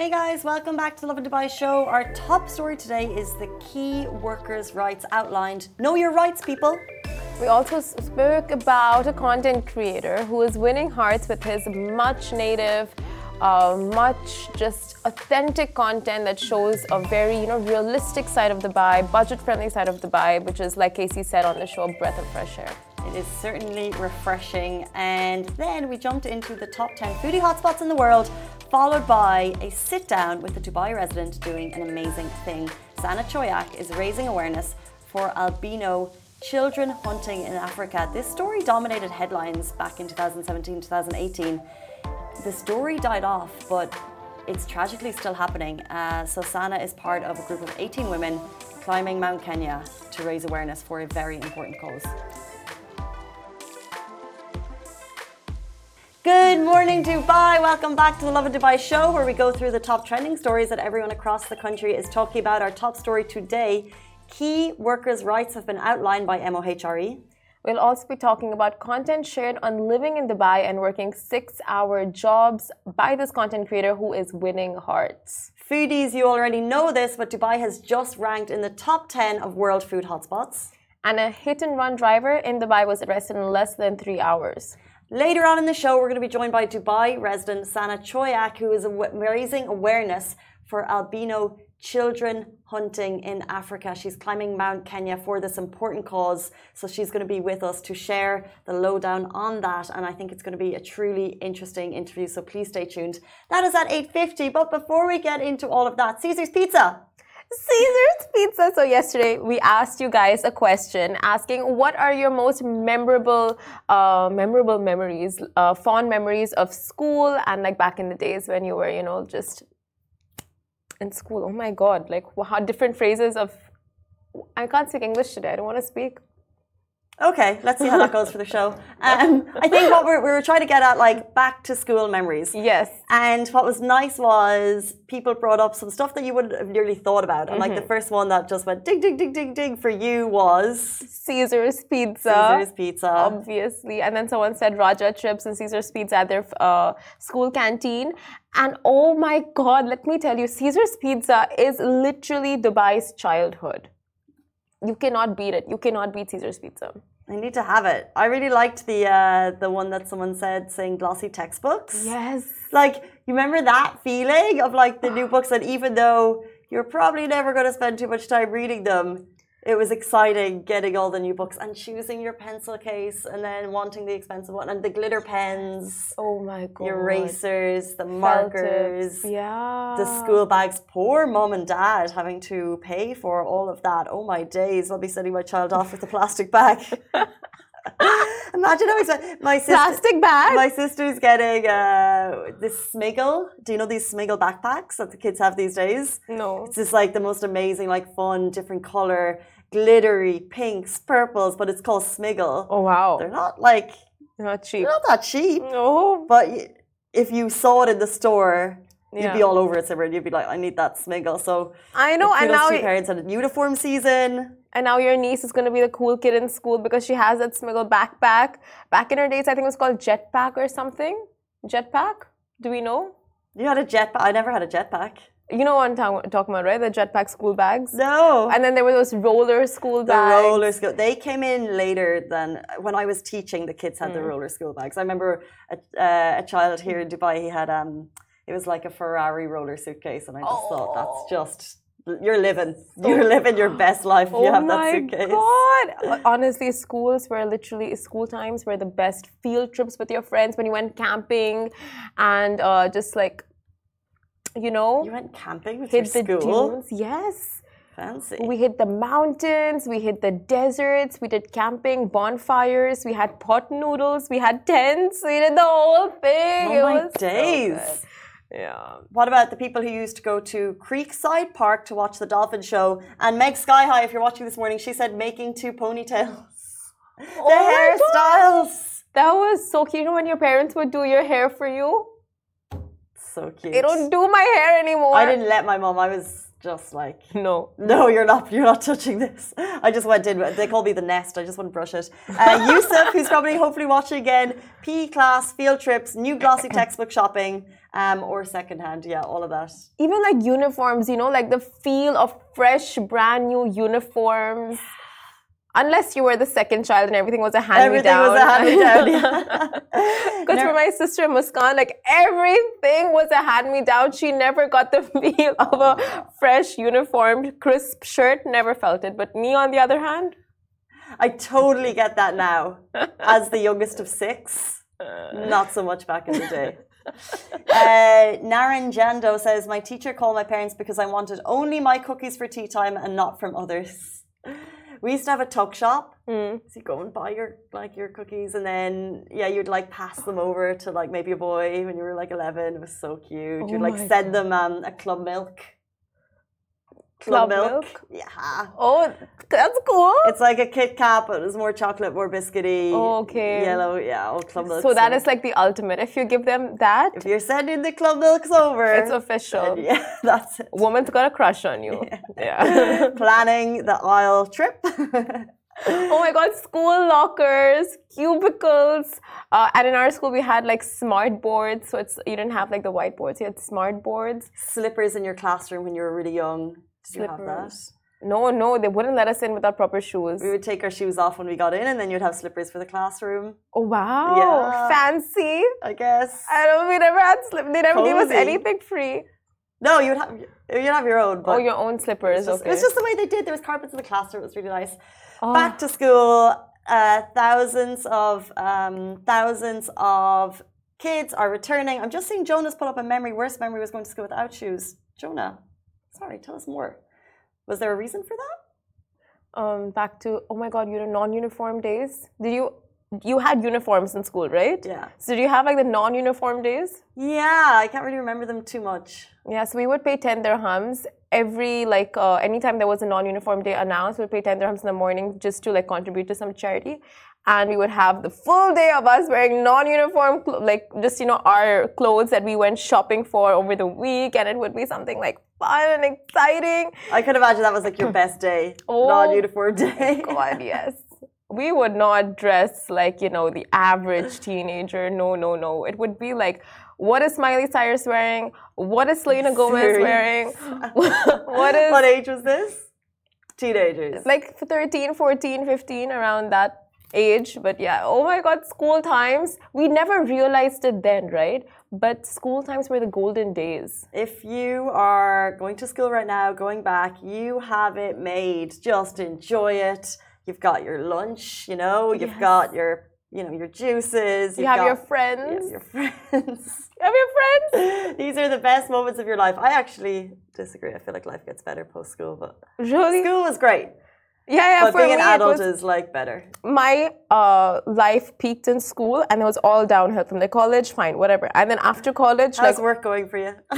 Hey guys, welcome back to the Lovin Dubai show. Our top story today is the key workers' rights outlined. Know your rights, people. We also spoke about a content creator who is winning hearts with his much native, uh, much just authentic content that shows a very you know realistic side of Dubai, budget-friendly side of Dubai, which is like Casey said on the show, a breath of fresh air. It is certainly refreshing. And then we jumped into the top 10 foodie hotspots in the world, followed by a sit down with a Dubai resident doing an amazing thing. Sana Choyakh is raising awareness for albino children hunting in Africa. This story dominated headlines back in 2017 2018. The story died off, but it's tragically still happening. Uh, so Sana is part of a group of 18 women climbing Mount Kenya to raise awareness for a very important cause. Good morning, Dubai. Welcome back to the Lovin Dubai show, where we go through the top trending stories that everyone across the country is talking about. Our top story today key workers' rights have been outlined by MOHRE. We'll also be talking about content shared on living in Dubai and working six hour jobs by this content creator who is winning hearts. Foodies, you already know this, but Dubai has just ranked in the top 10 of world food hotspots. And a hit and run driver in Dubai was arrested in less than three hours. Later on in the show, we're going to be joined by Dubai resident Sana Choyakh, who is raising awareness for albino children hunting in Africa. She's climbing Mount Kenya for this important cause. So she's going to be with us to share the lowdown on that. And I think it's going to be a truly interesting interview. So please stay tuned. That is at 8.50. But before we get into all of that, Caesar's Pizza. Caesar's Pizza. So yesterday we asked you guys a question asking what are your most memorable, uh, memorable memories, uh, fond memories of school and like back in the days when you were, you know, just in school. Oh my God! Like how different phrases of. I can't speak English today. I don't want to speak. Okay, let's see how that goes for the show. Um, I think what we're, we were trying to get at, like, back to school memories. Yes. And what was nice was people brought up some stuff that you wouldn't have nearly thought about. And, mm-hmm. like, the mm-hmm. first one that just went ding, ding, ding, ding, ding for you was Caesar's Pizza. Caesar's Pizza. Obviously. And then someone said Raja Chips and Caesar's Pizza at their uh, school canteen. And oh my God, let me tell you, Caesar's Pizza is literally Dubai's childhood you cannot beat it. You cannot beat Caesar's pizza. I need to have it. I really liked the uh, the one that someone said saying glossy textbooks. Yes. Like you remember that feeling of like the new books that even though you're probably never going to spend too much time reading them, it was exciting getting all the new books and choosing your pencil case and then wanting the expensive one and the glitter pens. Oh my god. Erasers, the markers, yeah. the school bags. Poor mom and dad having to pay for all of that. Oh my days, I'll be sending my child off with a plastic bag. Imagine how excited my sister, plastic bag. My sister's getting uh, this Smiggle. Do you know these Smiggle backpacks that the kids have these days? No. It's just like the most amazing, like fun, different color, glittery pinks, purples, but it's called Smiggle. Oh wow! They're not like they're not cheap. They're not that cheap. No. But if you saw it in the store, yeah. You'd be all over it, Simran. You'd be like, I need that smiggle. So I know, and now parents had a uniform season. And now your niece is going to be the cool kid in school because she has that smiggle backpack. Back in her days, I think it was called jetpack or something. Jetpack? Do we know? You had a jetpack. I never had a jetpack. You know what I'm talking about, right? The jetpack school bags. No. And then there were those roller school bags. The roller school. They came in later than when I was teaching. The kids had mm. the hmm. roller school bags. I remember a, uh, a child here in Dubai. He had um, it was like a Ferrari roller suitcase, and I just oh. thought that's just you're living you're living your best life oh you have that suitcase. God. Honestly, schools were literally school times were the best field trips with your friends when you went camping and uh, just like you know You went camping with hit your the school? Dunes. Yes. Fancy. We hit the mountains, we hit the deserts, we did camping, bonfires, we had pot noodles, we had tents, we did the whole thing. Oh it my days. So yeah. What about the people who used to go to Creekside Park to watch the dolphin show? And Meg Sky High, if you're watching this morning, she said making two ponytails. Oh the hairstyles. That was so cute. You know when your parents would do your hair for you? So cute. They don't do my hair anymore. I didn't let my mom. I was just like No. no, you're not. You're not touching this. I just went in. They call me the nest. I just wouldn't brush it. Uh, Yusuf, who's probably hopefully watching again. p class field trips, new glossy textbook shopping, um, or secondhand. Yeah, all of that. Even like uniforms, you know, like the feel of fresh, brand new uniforms. Unless you were the second child and everything was a hand me Everything down. was a hand-me-down, yeah. Because for my sister Muskan, like everything was a hand me down. She never got the feel of a fresh, uniformed, crisp shirt. Never felt it. But me, on the other hand, I totally get that now. As the youngest of six, not so much back in the day. Uh, Naren Jando says, My teacher called my parents because I wanted only my cookies for tea time and not from others. We used to have a tuck shop. Mm. So you go and buy your like your cookies and then yeah, you'd like pass them over to like maybe a boy when you were like eleven. It was so cute. Oh you'd like send them um, a club milk. Club milk? Yeah. oh, that's cool. It's like a Kit Kat, but it's more chocolate, more biscuity. Okay. Yellow, yeah, all club milk. So that is like the ultimate. If you give them that, If you're sending the club milks over, it's official. then yeah, that's it. Woman's got a crush on you. Yeah. Planning the aisle trip. oh my god, school lockers, cubicles. Uh, and in our school, we had like smart boards. So it's you didn't have like the whiteboards, you had smart boards. Slippers in your classroom when you were really young. Did you have that? Slippers. No, no, they wouldn't let us in without proper shoes. We would take our shoes off when we got in, and then you'd have slippers for the classroom. Oh wow, Yeah. fancy. I guess. I don't. We never had slip. They never gave us anything free. No, you'd have you'd have your own. But oh, your own slippers. it's just, okay. It's just the way they did. There was carpets in the classroom. It was really nice. Oh. Back to school. Uh, thousands of um, thousands of kids are returning. I'm just seeing Jonah's put up a memory. Worst memory was going to school without shoes. Jonah, sorry, tell us more. Was there a reason for that? um, back to oh my god, you had non-uniform days. Did you? You had uniforms in school, right? Yeah. So did you have like the non-uniform days? Yeah, I can't really remember them too much. Yeah, so we would pay 10 dirhams every, like, uh, anytime there was a non uniform day announced, we'd pay 10 dirhams in the morning just to, like, contribute to some charity. And we would have the full day of us wearing non uniform, cl- like, just, you know, our clothes that we went shopping for over the week. And it would be something like fun and exciting. I could imagine that was like your best day, Oh. non-uniform day. God, yes. We would not dress like, you know, the average teenager. No, no, no. It would be like, what is Miley Cyrus wearing? What is Selena Gomez Serious? wearing? what is what age was this? Teenagers. like 13, 14, 15, around that age. But yeah, oh my God, school times. We never realized it then, right? But school times were the golden days. If you are going to school right now, going back, you have it made. Just enjoy it. You've got your lunch, you know, you've Yes. got your, you know, your juices. You you've got, your friends. Yes, your friends. You have your friends. These are the best moments of your life. I actually disagree. I feel like life gets better post school, but Really? school was great. Yeah, yeah. But for being me, an adult was- is like better. my uh, life peaked in school and it was all downhill from the college, fine, whatever. And then after college, How's like work going for you?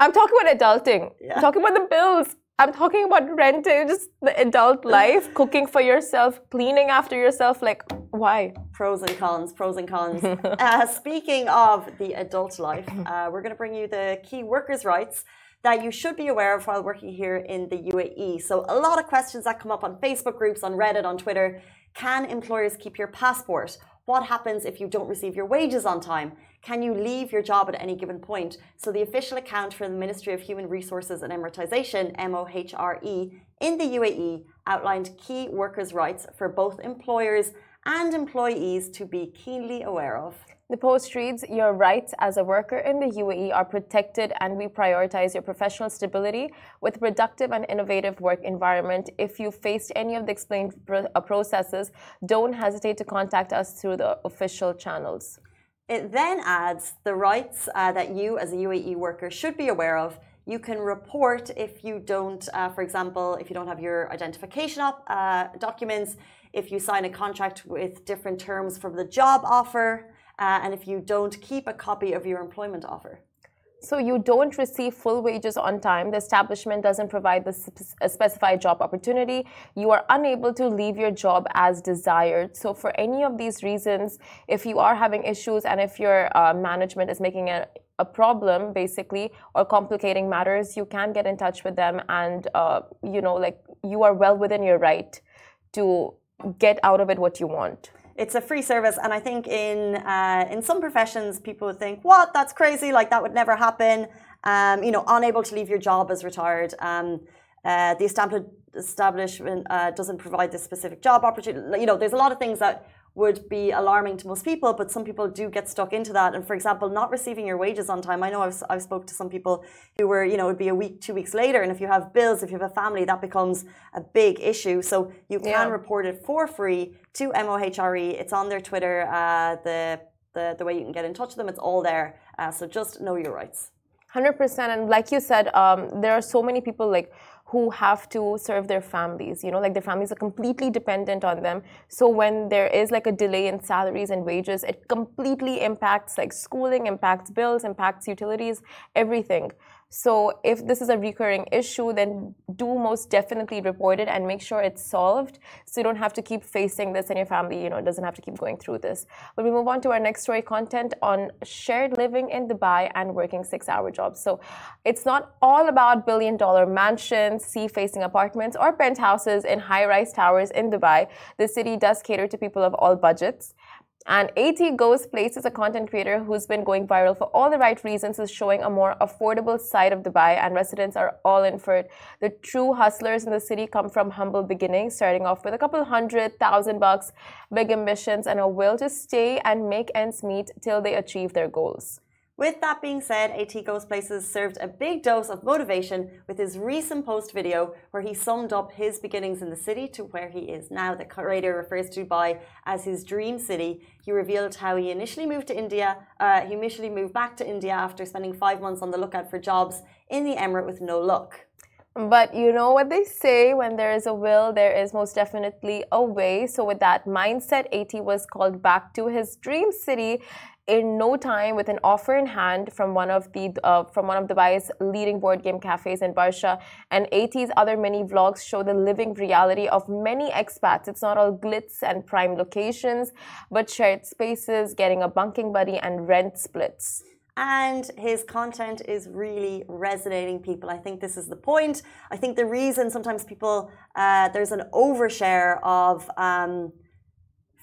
I'm talking about adulting. Yeah. I'm talking about the bills. I'm talking about renting, just the adult life, cooking for yourself, cleaning after yourself. Like, why? pros and cons, pros and cons. uh, speaking of the adult life, uh, we're going to bring you the key workers' rights that you should be aware of while working here in the UAE. So, a lot of questions that come up on Facebook groups, on Reddit, on Twitter. Can employers keep your passport? What happens if you don't receive your wages on time? Can you leave your job at any given point? So, the official account for the Ministry of Human Resources and Emiratization, MOHRE, in the UAE outlined key workers' rights for both employers and employees to be keenly aware of. The post reads Your rights as a worker in the UAE are protected, and we prioritize your professional stability with productive and innovative work environment. If you faced any of the explained uh, processes, don't hesitate to contact us through the official channels. It then adds the rights uh, that you, as a UAE worker, should be aware of. You can report if you don't, uh, for example, if you don't have your identification up, uh, documents, if you sign a contract with different terms from the job offer, uh, and if you don't keep a copy of your employment offer. So you don't receive full wages on time. The establishment doesn't provide the a specified job opportunity. You are unable to leave your job as desired. So for any of these reasons, if you are having issues and if your uh, management is making a, a problem basically or complicating matters, you can get in touch with them and uh, you know like you are well within your right to get out of it what you want it's a free service, and I think in uh, in some professions people think, "What? That's crazy! Like that would never happen." Um, you know, unable to leave your job as retired. Um, uh, the establishment uh, doesn't provide this specific job opportunity. You know, there's a lot of things that would be alarming to most people, but some people do get stuck into that. And for example, not receiving your wages on time. I know I've, I've spoke to some people who were, you know, it'd be a week, two weeks later. And if you have bills, if you have a family, that becomes a big issue. So you can yeah. report it for free to MOHRE. It's on their Twitter, uh, the, the, the way you can get in touch with them. It's all there. Uh, so just know your rights. 100%. And like you said, um, there are so many people like, who have to serve their families. You know, like their families are completely dependent on them. So when there is like a delay in salaries and wages, it completely impacts like schooling, impacts bills, impacts utilities, everything. So if this is a recurring issue, then do most definitely report it and make sure it's solved so you don't have to keep facing this and your family, you know, doesn't have to keep going through this. But we move on to our next story content on shared living in Dubai and working six hour jobs. So it's not all about billion dollar mansions, sea facing apartments, or penthouses in high rise towers in Dubai. The city does cater to people of all budgets. And AT Goes Places, a content creator who's been going viral for all the right reasons, is showing a more affordable side of Dubai, and residents are all in for it. The true hustlers in the city come from humble beginnings, starting off with a couple hundred thousand bucks, big ambitions, and a will to stay and make ends meet till they achieve their goals. With that being said, AT Places served a big dose of motivation with his recent post video where he summed up his beginnings in the city to where he is now. The creator refers to Dubai as his dream city. He revealed how he initially moved to India. Uh, he initially moved back to India after spending five months on the lookout for jobs in the emirate with no luck. But you know what they say when there is a will, there is most definitely a way. So, with that mindset, AT was called back to his dream city in no time with an offer in hand from one of the uh, from one of Dubai's leading board game cafes in Barsha and AT's other many vlogs show the living reality of many expats. It's not all glitz and prime locations, but shared spaces, getting a bunking buddy and rent splits and his content is really resonating people. I think this is the point. I think the reason sometimes people uh, there's an overshare of um,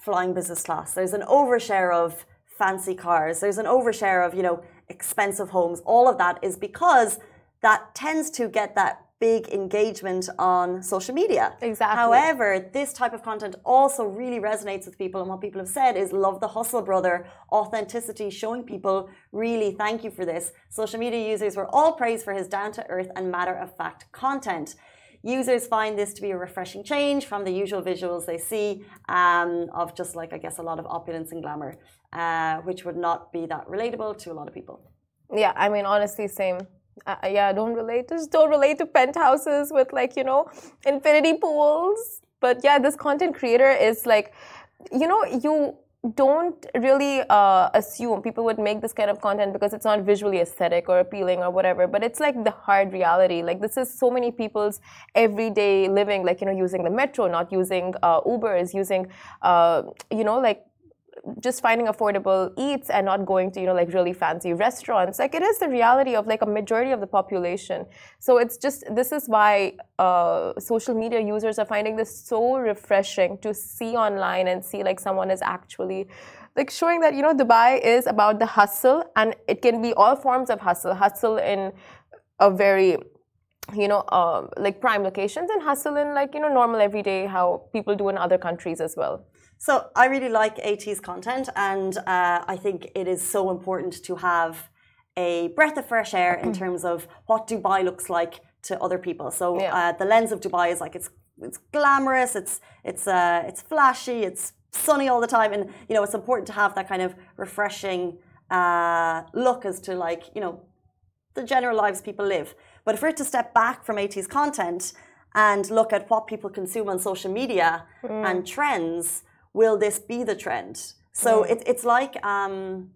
flying business class. There's an overshare of fancy cars. There's an overshare of, you know, expensive homes. All of that is because that tends to get that big engagement on social media. Exactly. However, this type of content also really resonates with people. And what people have said is love the hustle, brother, authenticity, showing people really thank you for this. Social media users were all praised for his down to earth and matter of fact content. Users find this to be a refreshing change from the usual visuals they see um, of just like, I guess, a lot of opulence and glamour uh, which would not be that relatable to a lot of people. Yeah, I mean, honestly, same. Uh, yeah, don't relate. Just don't relate to penthouses with like you know infinity pools. But yeah, this content creator is like, you know, you don't really uh, assume people would make this kind of content because it's not visually aesthetic or appealing or whatever but it's like the hard reality like this is so many people's everyday living like you know using the metro not using uh, ubers using uh, you know like just finding affordable eats and not going to you know like really fancy restaurants like it is the reality of like a majority of the population. So it's just this is why uh, social media users are finding this so refreshing to see online and see like someone is actually like showing that you know dubai is about the hustle and it can be all forms of hustle. Hustle in a very you know uh, like prime locations and hustle in like you know normal everyday how people do in other countries as well so I really like AT's content, and uh, I think it is so important to have a breath of fresh air in terms of what Dubai looks like to other people. So yeah. uh, the lens of Dubai is like it's it's glamorous, it's it's uh, it's flashy, it's sunny all the time, and you know it's important to have that kind of refreshing uh, look as to like you know the general lives people live. But if we're to step back from AT's content and look at what people consume on social media mm. and trends will this be the trend? So mm. it, it's like um,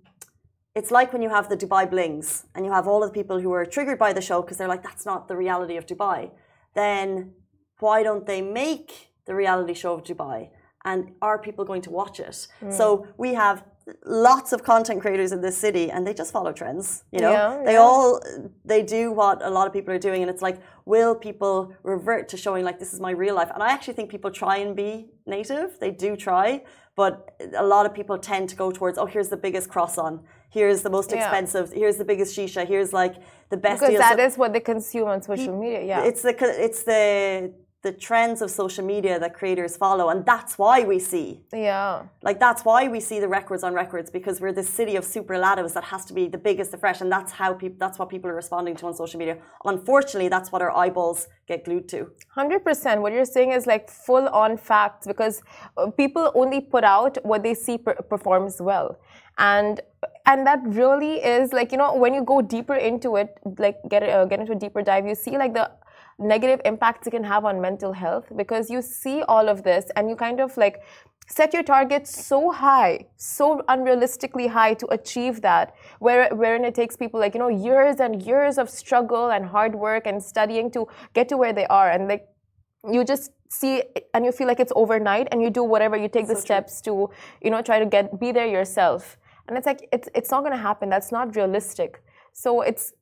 it's like when you have the Dubai blings and you have all of the people who are triggered by the show because they're like, that's not the reality of Dubai. Then why don't they make the reality show of Dubai? And are people going to watch it? Hmm. So we have lots of content creators in this city and they just follow trends you know Yeah, they yeah. all they do what a lot of people are doing and it's like will people revert to showing like this is my real life and i actually think people try and be native they do try but a lot of people tend to go towards oh here's the biggest cross on here's the most Yeah. expensive here's the biggest shisha here's like the best Because deal. that So is what they consume on social media. Yeah. it's the it's the the trends of social media that creators follow and that's why we see yeah. like that's why we see the records on records because we're this city of superlatives that has to be the biggest, the fresh, and that's how people. That's what people are responding to on social media. Unfortunately, that's what our eyeballs get glued to. Hundred percent. What you're saying is like full on facts because uh, people only put out what they see per- performs well, and and that really is like you know when you go deeper into it, like get uh, get into a deeper dive, you see like the negative impacts it can have on mental health because you see all of this and you kind of like set your targets so high so unrealistically high to achieve that where wherein it takes people like you know years and years of struggle and hard work and studying to get to where they are. And like you just see and you feel like it's overnight and you do whatever you take the steps to you know try to get be there yourself. And it's like it's it's not going to happen. That's not realistic. So it's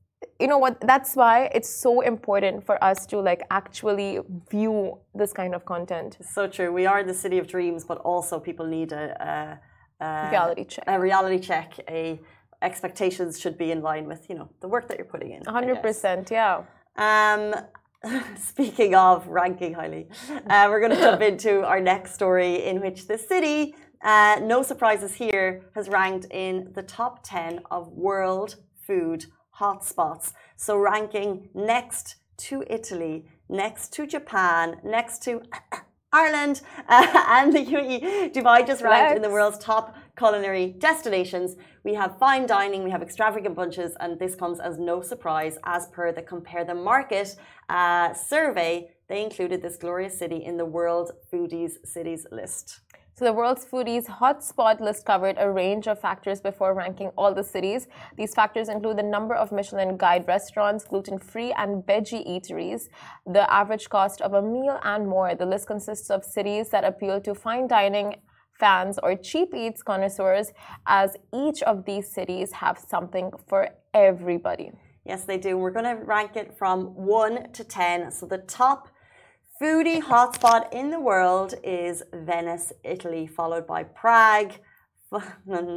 you know what that's why it's so important for us to like actually view this kind of content So true. We are the city of dreams, but also people need a, a, a reality check a reality check. A expectations should be in line with you know the work that you're putting in. 100% yeah Um, speaking of ranking highly, uh, we're going to jump into our next story in which the city, uh, no surprises here, has ranked in the top 10 of world food hotspots. So ranking next to Italy, next to Japan, next to Ireland uh, and the UAE. Dubai just ranked in the world's top culinary destinations. We have fine dining, we have extravagant bunches, and this comes as no surprise as per the Compare the Market uh, survey. They included this glorious city in the World Foodies Cities list. So the world's foodies hotspot list covered a range of factors before ranking all the cities. These factors include the number of Michelin guide restaurants, gluten-free and veggie eateries, the average cost of a meal and more. The list consists of cities that appeal to fine dining fans or cheap eats connoisseurs as each of these cities have something for everybody. Yes, they do. We're going to rank it from 1 to 10. So the top foodie hotspot in the world is Venice, Italy, followed by Prague, followed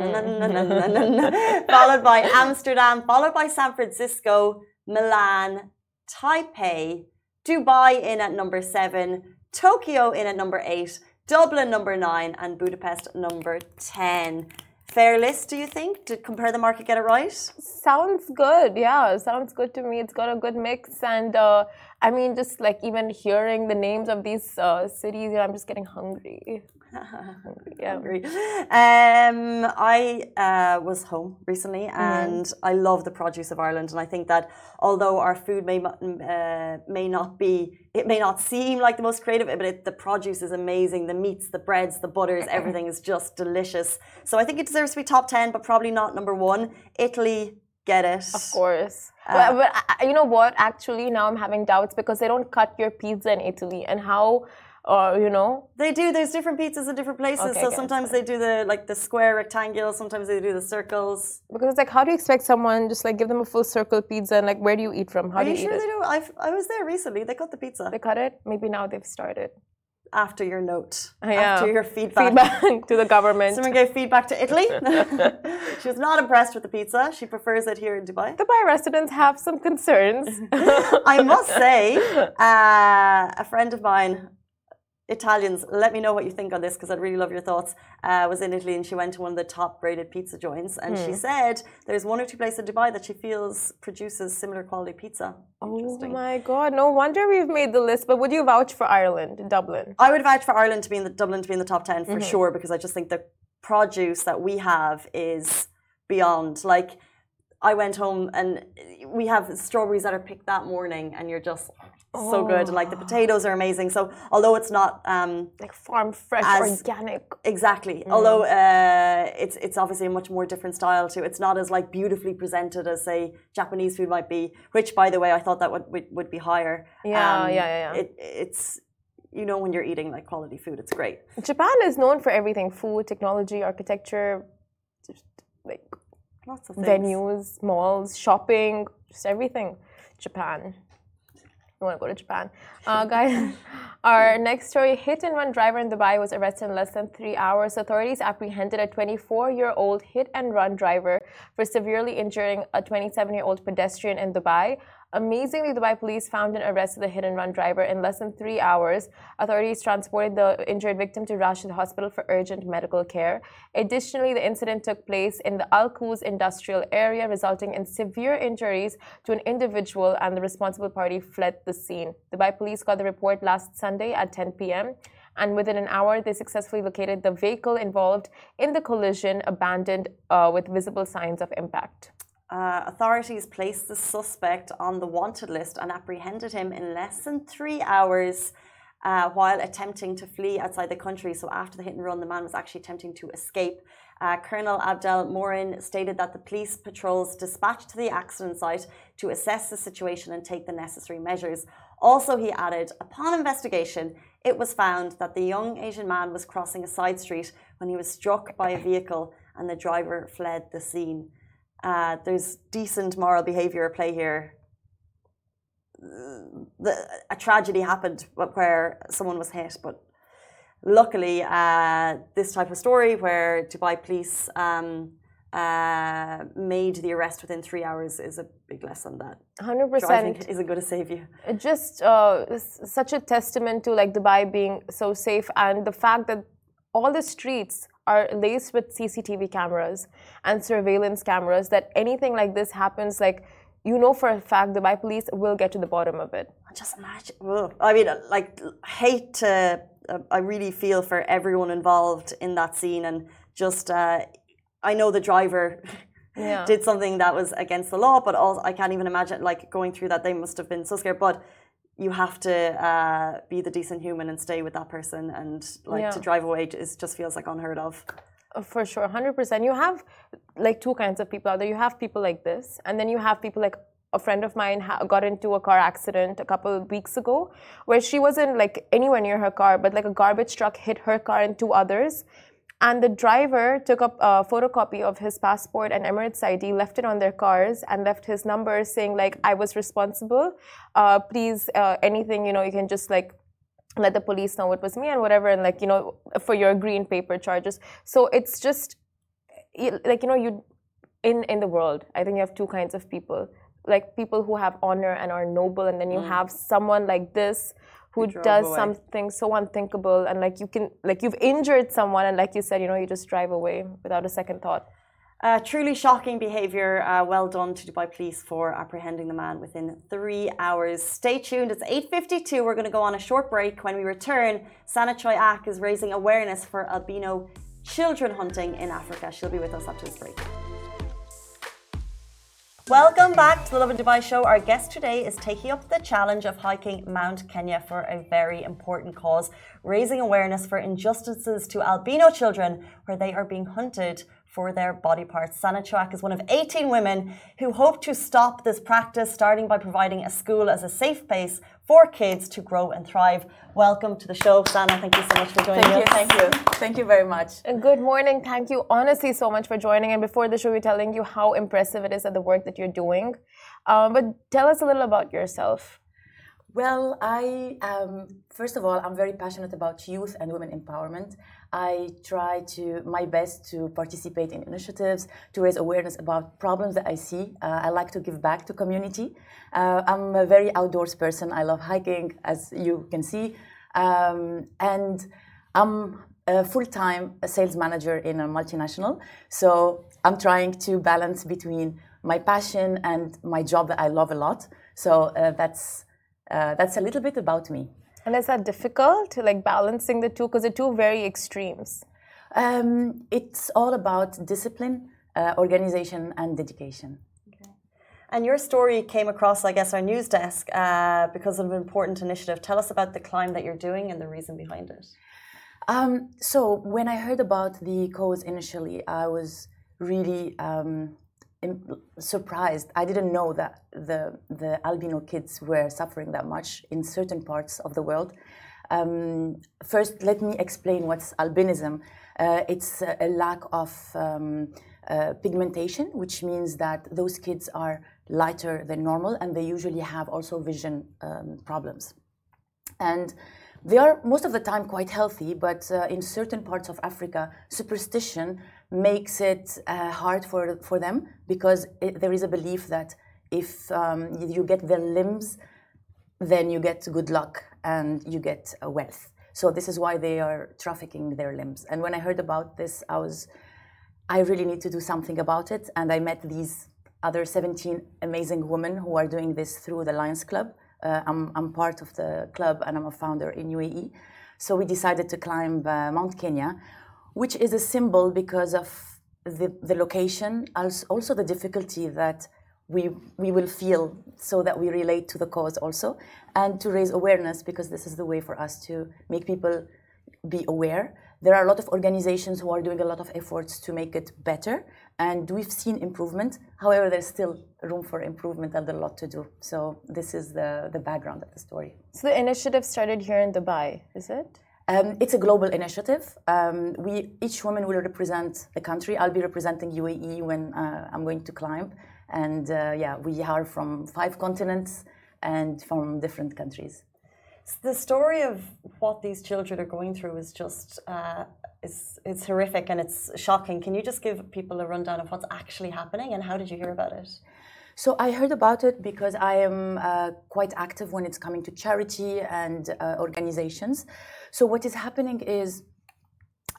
by Amsterdam, followed by San Francisco, Milan, Taipei, Dubai in at number 7, Tokyo in at number 8, Dublin number 9, and Budapest number 10. Fair list, do you think? Did Compare the Market get it right? Sounds good. Yeah, sounds good to me. It's got a good mix, and uh, I mean, just like even hearing the names of these uh, cities, you know, I'm just getting hungry. hungry. Yeah. agree. Um, I uh, was home recently, and I love the produce of Ireland. And I think that although our food may uh, may not be, it may not seem like the most creative, but it, the produce is amazing. The meats, the breads, the butters, everything is just delicious. So I think it deserves to be top ten, but probably not number one. Italy, get it? Of course. but, but I- you know what? Actually, now I'm having doubts because they don't cut your pizza in Italy, and how, uh, you know, They do. There's different pizzas in different places. Okay, so sometimes they do the like the square rectangle. Sometimes they do the circles. because it's like, how do you expect someone just like give them a full circle pizza and like where do you eat from? How Are do you you, sure they do? I've, I was there recently. They cut the pizza. They cut it. Maybe now they've started. After your note, after your feedback. Feedback to the government. Someone gave feedback to Italy. she was not impressed with the pizza. She prefers it here in Dubai. Dubai residents have some concerns. I must say, uh, a friend of mine, Italians, let me know what you think on this because I'd really love your thoughts. Uh, was in Italy and she went to one of the top rated pizza joints and she said there's one or two places in Dubai that she feels produces similar quality pizza. oh my God! No wonder we've made the list. But would you vouch for Ireland, Dublin? I would vouch for Ireland to be in the Dublin to be in the top 10 Mm-hmm. for sure because I just think the produce that we have is beyond like I went home and we have strawberries that are picked that morning, and you're just so good. And like the potatoes are amazing. So although it's not um, like farm fresh, As- organic. exactly, although uh, it's it's obviously a much more different style too. It's not as like beautifully presented as say Japanese food might be. Which, by the way, I thought that would would, would be higher. Um, Yeah, yeah, yeah, yeah. It, it's you know when you're eating like quality food, it's great. Japan is known for everything: food, technology, architecture, just like Lots of things. venues, malls, shopping, just everything. Japan. You want to go to Japan. Uh, guys, our next story hit and run driver in Dubai was arrested in less than three hours. Authorities apprehended a 24 year old hit and run driver for severely injuring a 27 year old pedestrian in Dubai. Amazingly, Dubai police found and arrested the hit and run driver in less than three hours. Authorities transported the injured victim to Rashid Hospital for urgent medical care. Additionally, the incident took place in the Al Quoz industrial area, resulting in severe injuries to an individual, and the responsible party fled the scene. Dubai police got the report last Sunday at 10 p.m. And within an hour, they successfully located the vehicle involved in the collision, abandoned uh, with visible signs of impact. Uh, authorities placed the suspect on the wanted list and apprehended him in less than three hours uh, while attempting to flee outside the country. So, after the hit and run, the man was actually attempting to escape. Uh, Colonel Abdel Morin stated that the police patrols dispatched to the accident site to assess the situation and take the necessary measures. Also, he added, upon investigation, it was found that the young Asian man was crossing a side street when he was struck by a vehicle and the driver fled the scene. Uh, there's decent moral behaviour at play here. The, a tragedy happened where someone was hit, but luckily, uh, this type of story where Dubai police um, uh, made the arrest within three hours is a big lesson that 100%. driving isn't going to save you. Just uh, such a testament to like Dubai being so safe and the fact that all the streets are laced with CCTV cameras and surveillance cameras that anything like this happens like you know for a fact the Dubai police will get to the bottom of it. Just imagine. ugh. I mean, like, hate to. Uh, I really feel for everyone involved in that scene, and just. Uh, I know the driver Yeah. did something that was against the law, but also I can't even imagine like going through that. They must have been so scared. But you have to uh, be the decent human and stay with that person, and like Yeah. to drive away is just feels like unheard of. Uh, For sure, 100%. You have like two kinds of people out there. You have people like this, and then you have people like a friend of mine ha- got into a car accident a couple of weeks ago where she wasn't like anywhere near her car, but like a garbage truck hit her car and two others. And the driver took up a photocopy of his passport and Emirates ID, left it on their cars, and left his number saying like, "I was responsible. Uh, please, uh, anything you know, you can just like let the police know it was me and whatever and like you know for your green paper charges. So it's just like you know you in in the world i think you have two kinds of people. Like people who have honor and are noble and then you have someone like this who does away. something so unthinkable and like you can like you've injured someone and like you said you know you just drive away without a second thought Uh, truly shocking behaviour. Uh, well done to Dubai Police for apprehending the man within three hours. Stay tuned. It's 8.52. We're going to go on a short break. When we return, Sana Choi Ak is raising awareness for albino children hunting in Africa. She'll be with us after this break. Welcome back to the Lovin Dubai show. Our guest today is taking up the challenge of hiking Mount Kenya for a very important cause, raising awareness for injustices to albino children where they are being hunted for their body parts. Sana Choyakh is one of 18 women who hope to stop this practice, starting by providing a school as a safe place for kids to grow and thrive. Welcome to the show, Sana. Thank you so much for joining Thank you, us. thank you. Thank you very much. Good morning. Thank you honestly so much for joining. And before the show, we're telling you how impressive it is at the work that you're doing. Um, but tell us a little about yourself. Well, I um, first of all, I'm very passionate about youth and women empowerment. I try to my best to participate in initiatives to raise awareness about problems that I see. Uh, I like to give back to community. Uh, I'm a very outdoors person. I love hiking, as you can see, um, and I'm a full-time sales manager in a multinational. So I'm trying to balance between my passion and my job that I love a lot. So uh, that's uh, that's a little bit about me. And is that difficult, like balancing the two? Because they're two very extremes. Um, it's all about discipline, uh, organization, and dedication. And your story came across, I guess, our news desk uh, because of an important initiative. Tell us about the climb that you're doing and the reason behind it. Um, so when I heard about the cause initially, I was really um, surprised. I didn't know that the the albino kids were suffering that much in certain parts of the world. Um, first, let me explain what's albinism. Uh, it's a, lack of um, uh, pigmentation, which means that those kids are lighter than normal and they usually have also vision um, problems. And they are most of the time quite healthy, but uh, in certain parts of Africa, superstition makes it uh, hard for, for them because it, there is a belief that if um, you get their limbs, then you get good luck and you get uh, wealth. So this is why they are trafficking their limbs. And when I heard about this, I was, I really need to do something about it. And I met these other 17 amazing women who are doing this through the Lions Club. Uh, I'm, I'm, part of the club and I'm a founder in UAE. So we decided to climb uh, Mount Kenya, which is a symbol because of the, the location, also the difficulty that we, we will feel so that we relate to the cause also, and to raise awareness because this is the way for us to make people be aware. There are a lot of organizations who are doing a lot of efforts to make it better, and we've seen improvement. However, there's still room for improvement and a lot to do. So this is the, the background of the story. So the initiative started here in Dubai, is it? Um, it's a global initiative. Um, we each woman will represent the country. I'll be representing UAE when uh, I'm going to climb, and uh, yeah, we are from five continents and from different countries. The story of what these children are going through is just uh, it's it's horrific and it's shocking. Can you just give people a rundown of what's actually happening and how did you hear about it? So I heard about it because I am uh, quite active when it's coming to charity and uh, organizations. So what is happening is.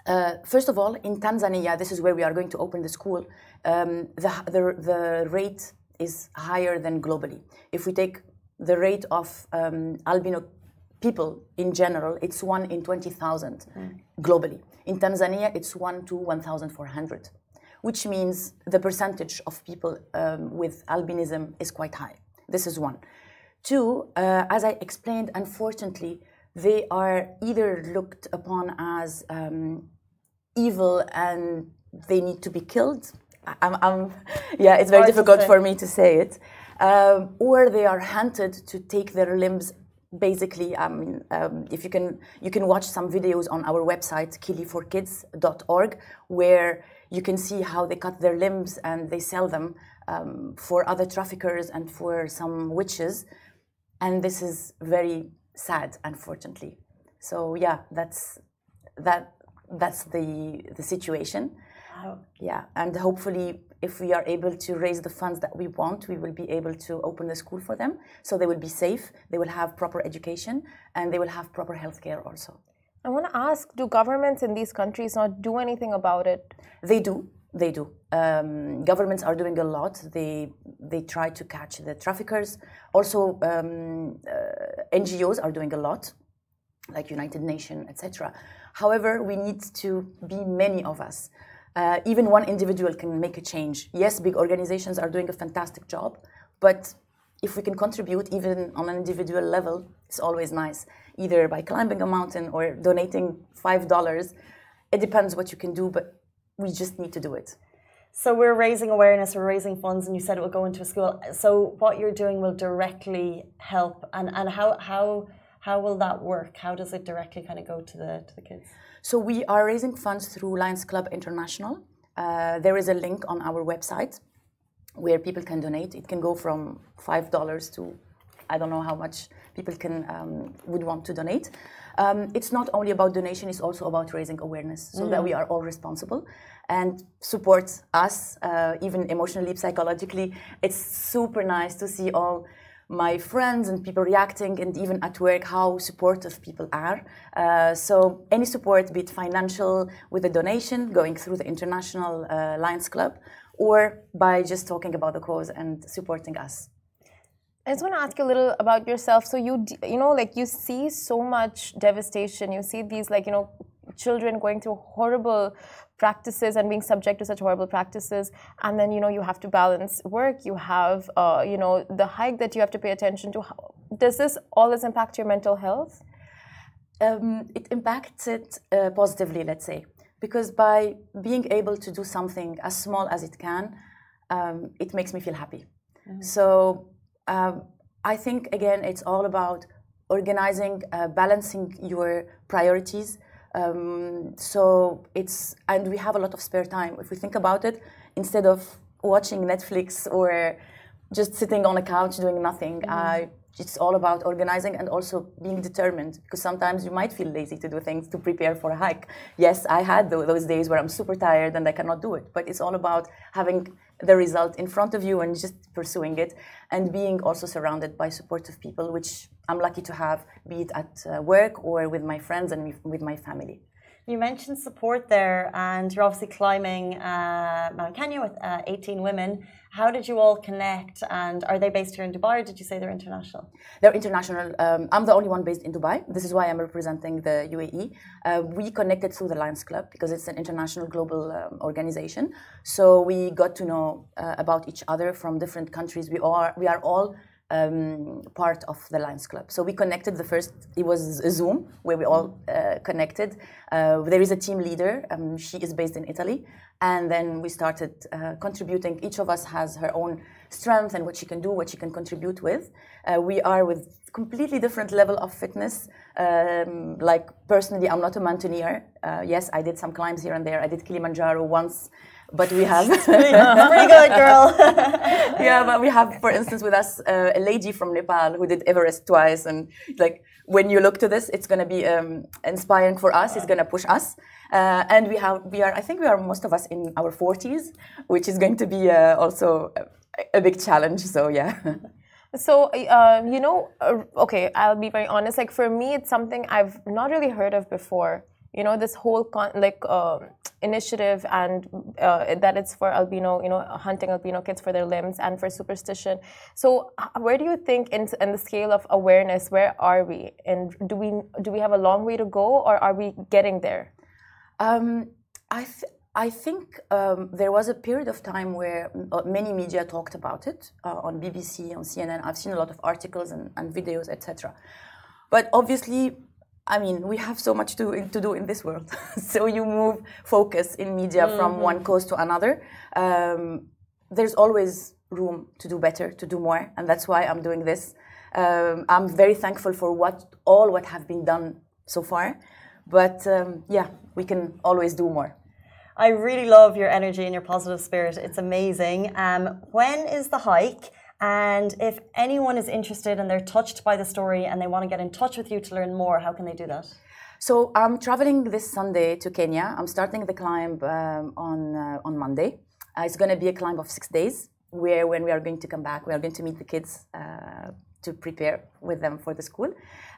Uh, first of all, in Tanzania, this is where we are going to open the school. Um, the, the, the rate is higher than globally. If we take the rate of um, albino people in general, it's one in 20,000 mm. globally. In Tanzania, it's 1 to 1,400, which means the percentage of people um, with albinism is quite high. This is one. Two, uh, as I explained, unfortunately, they are either looked upon as um, evil and they need to be killed. I'm, I'm, yeah, it's very difficult for me to say it. Um, or they are hunted to take their limbs basically, um, um, if you can, you can watch some videos on our website, kili4kids.org, where you can see how they cut their limbs and they sell them um, for other traffickers and for some witches. And this is very sad, unfortunately. So yeah, that's that. That's the the situation. Wow. Yeah, and hopefully if we are able to raise the funds that we want, we will be able to open the school for them. So they will be safe, they will have proper education, and they will have proper health care also. I want to ask do governments in these countries not do anything about it? They do. They do. Um, governments are doing a lot. They they try to catch the traffickers. Also, um, uh, NGOs are doing a lot, like United Nations, etc. However, we need to be many of us uh, even one individual can make a change. Yes, big organizations are doing a fantastic job, but if we can contribute even on an individual level, it's always nice, either by climbing a mountain or donating $5. It depends what you can do, but we just need to do it. So we're raising awareness, we're raising funds, and you said it will go into a school. So what you're doing will directly help, and, and how, how, how will that work? How does it directly kind of go to the, to the kids? So we are raising funds through Lions Club International. Uh, there is a link on our website where people can donate. It can go from five dollars to I don't know how much people can um, would want to donate. Um, it's not only about donation; it's also about raising awareness, so mm. that we are all responsible and support us, uh, even emotionally, psychologically. It's super nice to see all my friends and people reacting, and even at work, how supportive people are. Uh, so, any support, be it financial with a donation going through the International uh, Lions Club, or by just talking about the cause and supporting us. I just want to ask you a little about yourself. So you you know like you see so much devastation. You see these like you know children going through horrible practices and being subject to such horrible practices and then you know you have to balance work you have uh, you know the hike that you have to pay attention to How, does this all this impact your mental health um, it impacts it uh, positively let's say because by being able to do something as small as it can um, it makes me feel happy mm-hmm. so um, i think again it's all about organizing uh, balancing your priorities um, so it's and we have a lot of spare time if we think about it. Instead of watching Netflix or just sitting on a couch doing nothing, mm. It's all about organizing and also being determined. Because sometimes you might feel lazy to do things to prepare for a hike. Yes, I had those days where I'm super tired and I cannot do it. But it's all about having the result in front of you and just pursuing it and being also surrounded by supportive people, which I'm lucky to have, be it at uh, work or with my friends and with my family. You mentioned support there, and you're obviously climbing uh, Mount Kenya with uh, 18 women. How did you all connect? And are they based here in Dubai, or did you say they're international? They're international. Um, I'm the only one based in Dubai. This is why I'm representing the UAE. Uh, we connected through the Lions Club because it's an international global um, organization. So we got to know uh, about each other from different countries. We are we are all um, part of the Lions Club. So we connected the first, it was a Zoom where we all uh, connected. Uh, there is a team leader, um, she is based in Italy. And then we started uh, contributing. Each of us has her own strength and what she can do, what she can contribute with. Uh, we are with completely different level of fitness. Um, like personally, I'm not a mountaineer. Uh, yes, I did some climbs here and there. I did Kilimanjaro once but we have pretty, good girl. Yeah but we have for instance with us uh, a lady from nepal who did everest twice and like when you look to this it's going to be um, inspiring for us it's going to push us. Uh, and we have we are i think we are most of us in our 40s which is going to be uh, also a, a, big challenge so yeah. So uh, you know uh, okay i'll be very honest like for me it's something i've not really heard of before you know this whole con- like uh, initiative and uh, that it's for albino you know hunting albino kids for their limbs and for superstition so where do you think in, in the scale of awareness where are we and do we do we have a long way to go or are we getting there um, I, th- I think um, there was a period of time where uh, many media talked about it uh, on BBC, on CNN. I've seen a lot of articles and, and videos, etc. But obviously, I mean, we have so much to, to do in this world. so you move focus in media mm-hmm. from one coast to another. Um, there's always room to do better, to do more, and that's why I'm doing this. Um, I'm very thankful for what all what have been done so far, but um, yeah, we can always do more. I really love your energy and your positive spirit. It's amazing. Um, when is the hike? And if anyone is interested and they're touched by the story and they want to get in touch with you to learn more, how can they do that? So I'm traveling this Sunday to Kenya. I'm starting the climb um, on uh, on Monday. Uh, it's going to be a climb of six days, where when we are going to come back, we are going to meet the kids uh, to prepare with them for the school.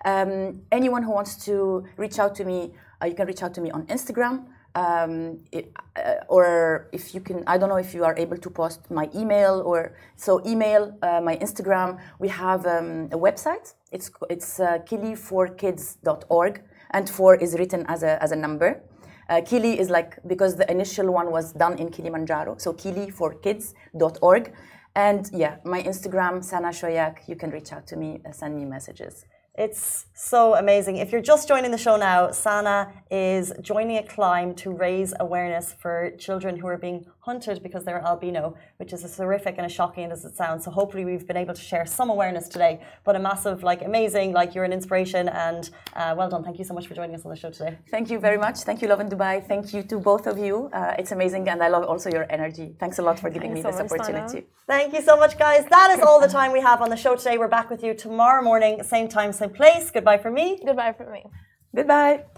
Um, anyone who wants to reach out to me, uh, you can reach out to me on Instagram um, it, uh, or if you can, I don't know if you are able to post my email or so email, uh, my Instagram. We have um, a website. It's it's uh, kili4kids.org, and four is written as a as a number. Uh, Kili is like because the initial one was done in Kilimanjaro, so kili4kids.org. And yeah, my Instagram, Sana Choyakh, you can reach out to me, uh, send me messages. It's so amazing. If you're just joining the show now, Sana is joining a climb to raise awareness for children who are being hunted because they're albino, which is as horrific and as shocking as it sounds. So hopefully we've been able to share some awareness today. But a massive, like amazing, like you're an inspiration and uh, well done. Thank you so much for joining us on the show today. Thank you very much. Thank you, Lovin Dubai. Thank you to both of you. Uh, it's amazing and I love also your energy. Thanks a lot for giving Thanks me so this opportunity. Sana. Thank you so much, guys. That is all the time we have on the show today. We're back with you tomorrow morning, same time, same place. Goodbye for me. Goodbye for me. Goodbye.